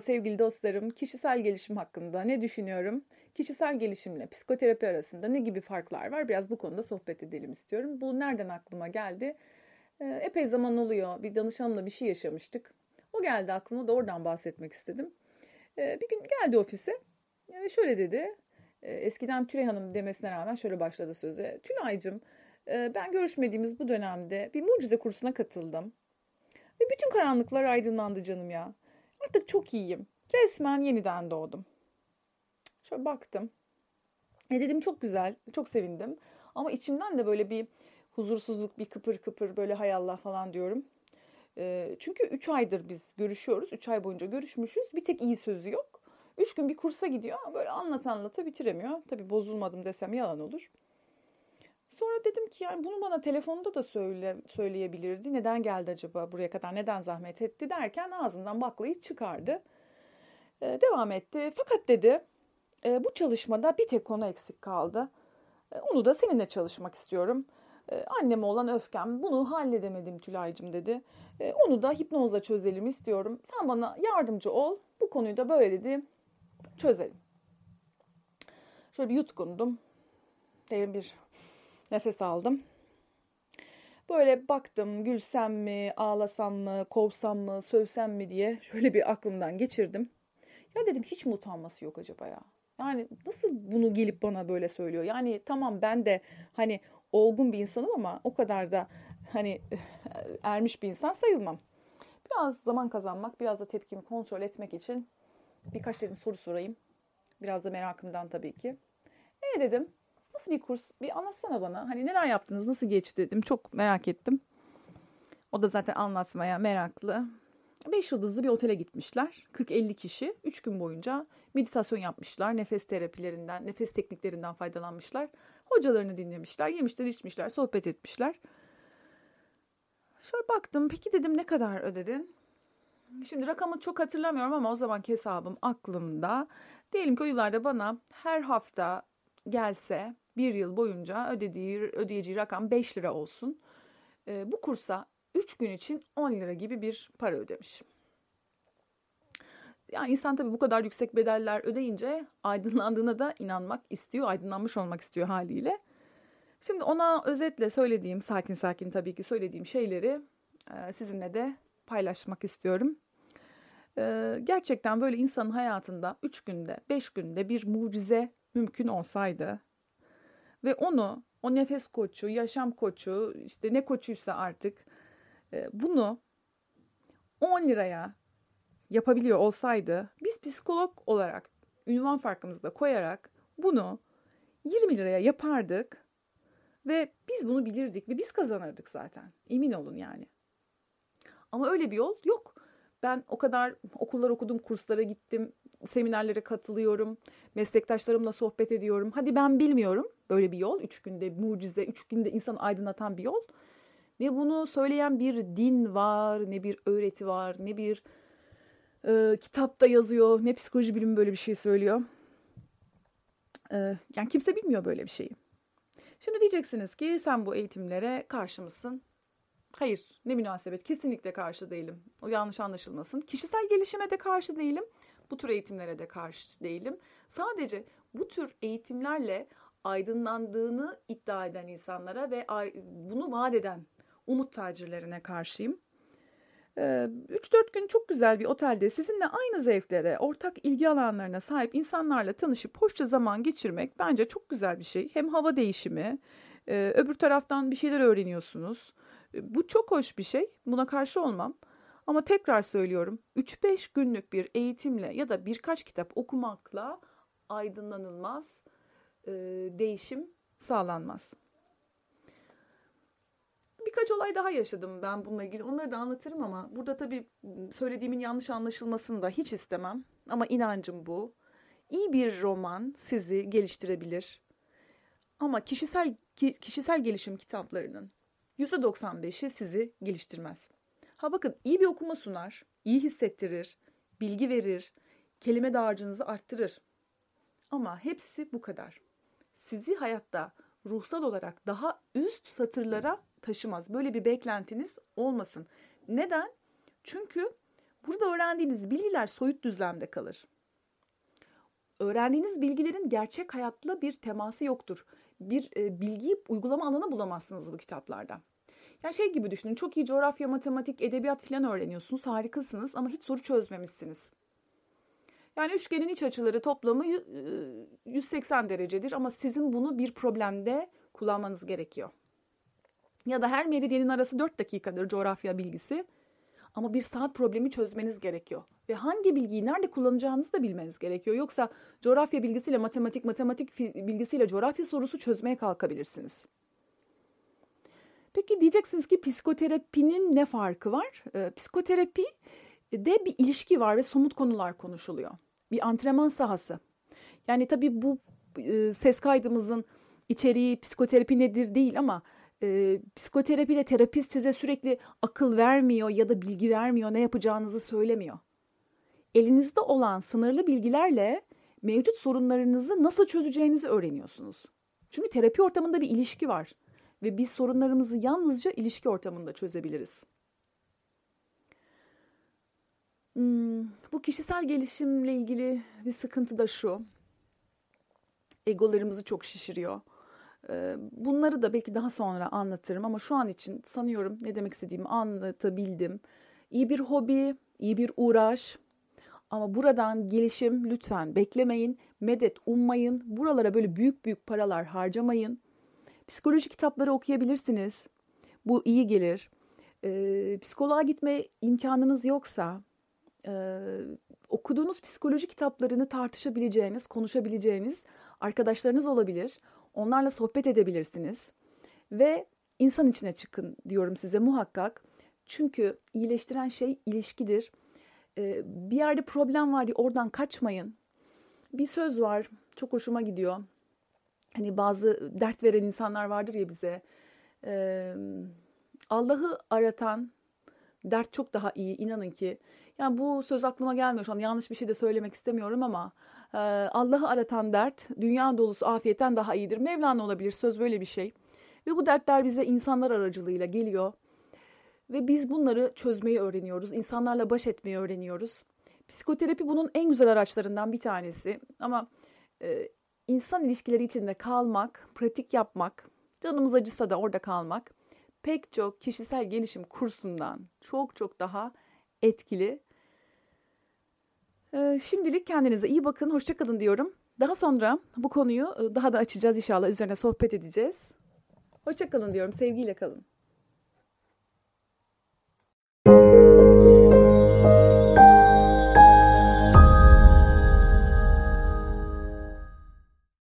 Sevgili dostlarım. Kişisel gelişim hakkında ne düşünüyorum? Kişisel gelişimle psikoterapi arasında ne gibi farklar var? Biraz bu konuda sohbet edelim istiyorum. Bu nereden aklıma geldi? Ee, epey zaman oluyor. Bir danışanla bir şey yaşamıştık. O geldi aklıma da oradan bahsetmek istedim. Ee, bir gün geldi ofise ve şöyle dedi. Ee, eskiden Tülay Hanım demesine rağmen şöyle başladı söze. Tülay'cığım e, ben görüşmediğimiz bu dönemde bir mucize kursuna katıldım. Ve bütün karanlıklar aydınlandı canım ya. Artık çok iyiyim. Resmen yeniden doğdum. Şöyle baktım. E dedim çok güzel, çok sevindim. Ama içimden de böyle bir huzursuzluk, bir kıpır kıpır böyle hay Allah falan diyorum. E, çünkü 3 aydır biz görüşüyoruz. 3 ay boyunca görüşmüşüz. Bir tek iyi sözü yok. 3 gün bir kursa gidiyor böyle anlat anlata bitiremiyor. Tabii bozulmadım desem yalan olur. Sonra dedim ki yani bunu bana telefonda da söyle, söyleyebilirdi. Neden geldi acaba buraya kadar, neden zahmet etti derken ağzından baklayı çıkardı. Ee, devam etti. Fakat dedi e, bu çalışmada bir tek konu eksik kaldı. E, onu da seninle çalışmak istiyorum. E, anneme olan öfkem bunu halledemedim Tülay'cım dedi. E, onu da hipnozla çözelim istiyorum. Sen bana yardımcı ol. Bu konuyu da böyle dedi çözelim. Şöyle bir yutkundum. Derin bir Nefes aldım. Böyle baktım gülsem mi, ağlasam mı, kovsam mı, sövsem mi diye şöyle bir aklımdan geçirdim. Ya dedim hiç mi utanması yok acaba ya? Yani nasıl bunu gelip bana böyle söylüyor? Yani tamam ben de hani olgun bir insanım ama o kadar da hani ermiş bir insan sayılmam. Biraz zaman kazanmak, biraz da tepkimi kontrol etmek için birkaç dedim soru sorayım. Biraz da merakımdan tabii ki. E dedim Nasıl bir kurs? Bir anlatsana bana. Hani neler yaptınız? Nasıl geçti dedim. Çok merak ettim. O da zaten anlatmaya meraklı. Beş yıldızlı bir otele gitmişler. 40-50 kişi. Üç gün boyunca meditasyon yapmışlar. Nefes terapilerinden, nefes tekniklerinden faydalanmışlar. Hocalarını dinlemişler. Yemişler, içmişler, sohbet etmişler. Şöyle baktım. Peki dedim ne kadar ödedin? Şimdi rakamı çok hatırlamıyorum ama o zamanki hesabım aklımda. Diyelim ki o yıllarda bana her hafta gelse bir yıl boyunca ödediği, ödeyeceği rakam 5 lira olsun. E, bu kursa 3 gün için 10 lira gibi bir para ödemiş. Yani insan tabii bu kadar yüksek bedeller ödeyince aydınlandığına da inanmak istiyor, aydınlanmış olmak istiyor haliyle. Şimdi ona özetle söylediğim, sakin sakin tabii ki söylediğim şeyleri e, sizinle de paylaşmak istiyorum. E, gerçekten böyle insanın hayatında 3 günde, 5 günde bir mucize mümkün olsaydı ve onu o nefes koçu, yaşam koçu, işte ne koçuysa artık e, bunu 10 liraya yapabiliyor olsaydı biz psikolog olarak ünvan farkımızı da koyarak bunu 20 liraya yapardık ve biz bunu bilirdik ve biz kazanırdık zaten. Emin olun yani. Ama öyle bir yol yok. Ben o kadar okullar okudum, kurslara gittim, seminerlere katılıyorum, meslektaşlarımla sohbet ediyorum. Hadi ben bilmiyorum böyle bir yol. Üç günde mucize, üç günde insan aydınlatan bir yol. Ne bunu söyleyen bir din var, ne bir öğreti var, ne bir e, kitapta yazıyor, ne psikoloji bilimi böyle bir şey söylüyor. E, yani kimse bilmiyor böyle bir şeyi. Şimdi diyeceksiniz ki sen bu eğitimlere karşı mısın? Hayır, ne münasebet. Kesinlikle karşı değilim. O yanlış anlaşılmasın. Kişisel gelişime de karşı değilim. Bu tür eğitimlere de karşı değilim. Sadece bu tür eğitimlerle aydınlandığını iddia eden insanlara ve bunu vaat eden umut tacirlerine karşıyım. 3-4 ee, gün çok güzel bir otelde sizinle aynı zevklere, ortak ilgi alanlarına sahip insanlarla tanışıp hoşça zaman geçirmek bence çok güzel bir şey. Hem hava değişimi, e, öbür taraftan bir şeyler öğreniyorsunuz. E, bu çok hoş bir şey. Buna karşı olmam. Ama tekrar söylüyorum 3-5 günlük bir eğitimle ya da birkaç kitap okumakla aydınlanılmaz, e, değişim sağlanmaz. Birkaç olay daha yaşadım ben bununla ilgili. Onları da anlatırım ama burada tabii söylediğimin yanlış anlaşılmasını da hiç istemem. Ama inancım bu. İyi bir roman sizi geliştirebilir. Ama kişisel kişisel gelişim kitaplarının %95'i sizi geliştirmez. Ha bakın iyi bir okuma sunar, iyi hissettirir, bilgi verir, kelime dağarcığınızı arttırır. Ama hepsi bu kadar. Sizi hayatta ruhsal olarak daha üst satırlara taşımaz. Böyle bir beklentiniz olmasın. Neden? Çünkü Burada öğrendiğiniz bilgiler soyut düzlemde kalır. Öğrendiğiniz bilgilerin gerçek hayatla bir teması yoktur. Bir e, bilgiyi uygulama alanı bulamazsınız bu kitaplarda. Yani şey gibi düşünün çok iyi coğrafya, matematik, edebiyat falan öğreniyorsunuz harikasınız ama hiç soru çözmemişsiniz. Yani üçgenin iç açıları toplamı 180 derecedir ama sizin bunu bir problemde kullanmanız gerekiyor. Ya da her meridyenin arası 4 dakikadır coğrafya bilgisi. Ama bir saat problemi çözmeniz gerekiyor. Ve hangi bilgiyi nerede kullanacağınızı da bilmeniz gerekiyor. Yoksa coğrafya bilgisiyle matematik, matematik bilgisiyle coğrafya sorusu çözmeye kalkabilirsiniz. Peki diyeceksiniz ki psikoterapinin ne farkı var? Ee, psikoterapi de bir ilişki var ve somut konular konuşuluyor. Bir antrenman sahası. Yani tabii bu e, ses kaydımızın içeriği psikoterapi nedir değil ama e, psikoterapiyle terapist size sürekli akıl vermiyor ya da bilgi vermiyor, ne yapacağınızı söylemiyor. Elinizde olan sınırlı bilgilerle mevcut sorunlarınızı nasıl çözeceğinizi öğreniyorsunuz. Çünkü terapi ortamında bir ilişki var ve biz sorunlarımızı yalnızca ilişki ortamında çözebiliriz. Hmm, bu kişisel gelişimle ilgili bir sıkıntı da şu. Egolarımızı çok şişiriyor. Ee, bunları da belki daha sonra anlatırım ama şu an için sanıyorum ne demek istediğimi anlatabildim. İyi bir hobi, iyi bir uğraş ama buradan gelişim lütfen beklemeyin, medet ummayın, buralara böyle büyük büyük paralar harcamayın. Psikoloji kitapları okuyabilirsiniz. Bu iyi gelir. Ee, psikoloğa gitme imkanınız yoksa e, okuduğunuz psikoloji kitaplarını tartışabileceğiniz, konuşabileceğiniz arkadaşlarınız olabilir. Onlarla sohbet edebilirsiniz. Ve insan içine çıkın diyorum size muhakkak. Çünkü iyileştiren şey ilişkidir. Ee, bir yerde problem var diye oradan kaçmayın. Bir söz var çok hoşuma gidiyor. Hani bazı dert veren insanlar vardır ya bize. Ee, Allah'ı aratan dert çok daha iyi inanın ki. Yani bu söz aklıma gelmiyor şu an yanlış bir şey de söylemek istemiyorum ama ee, Allah'ı aratan dert dünya dolusu afiyetten daha iyidir. Mevlana olabilir söz böyle bir şey. Ve bu dertler bize insanlar aracılığıyla geliyor. Ve biz bunları çözmeyi öğreniyoruz. insanlarla baş etmeyi öğreniyoruz. Psikoterapi bunun en güzel araçlarından bir tanesi. Ama e, insan ilişkileri içinde kalmak, pratik yapmak, canımız acısa da orada kalmak pek çok kişisel gelişim kursundan çok çok daha etkili şimdilik kendinize iyi bakın, hoşçakalın diyorum. Daha sonra bu konuyu e, daha da açacağız inşallah, üzerine sohbet edeceğiz. Hoşçakalın diyorum, sevgiyle kalın.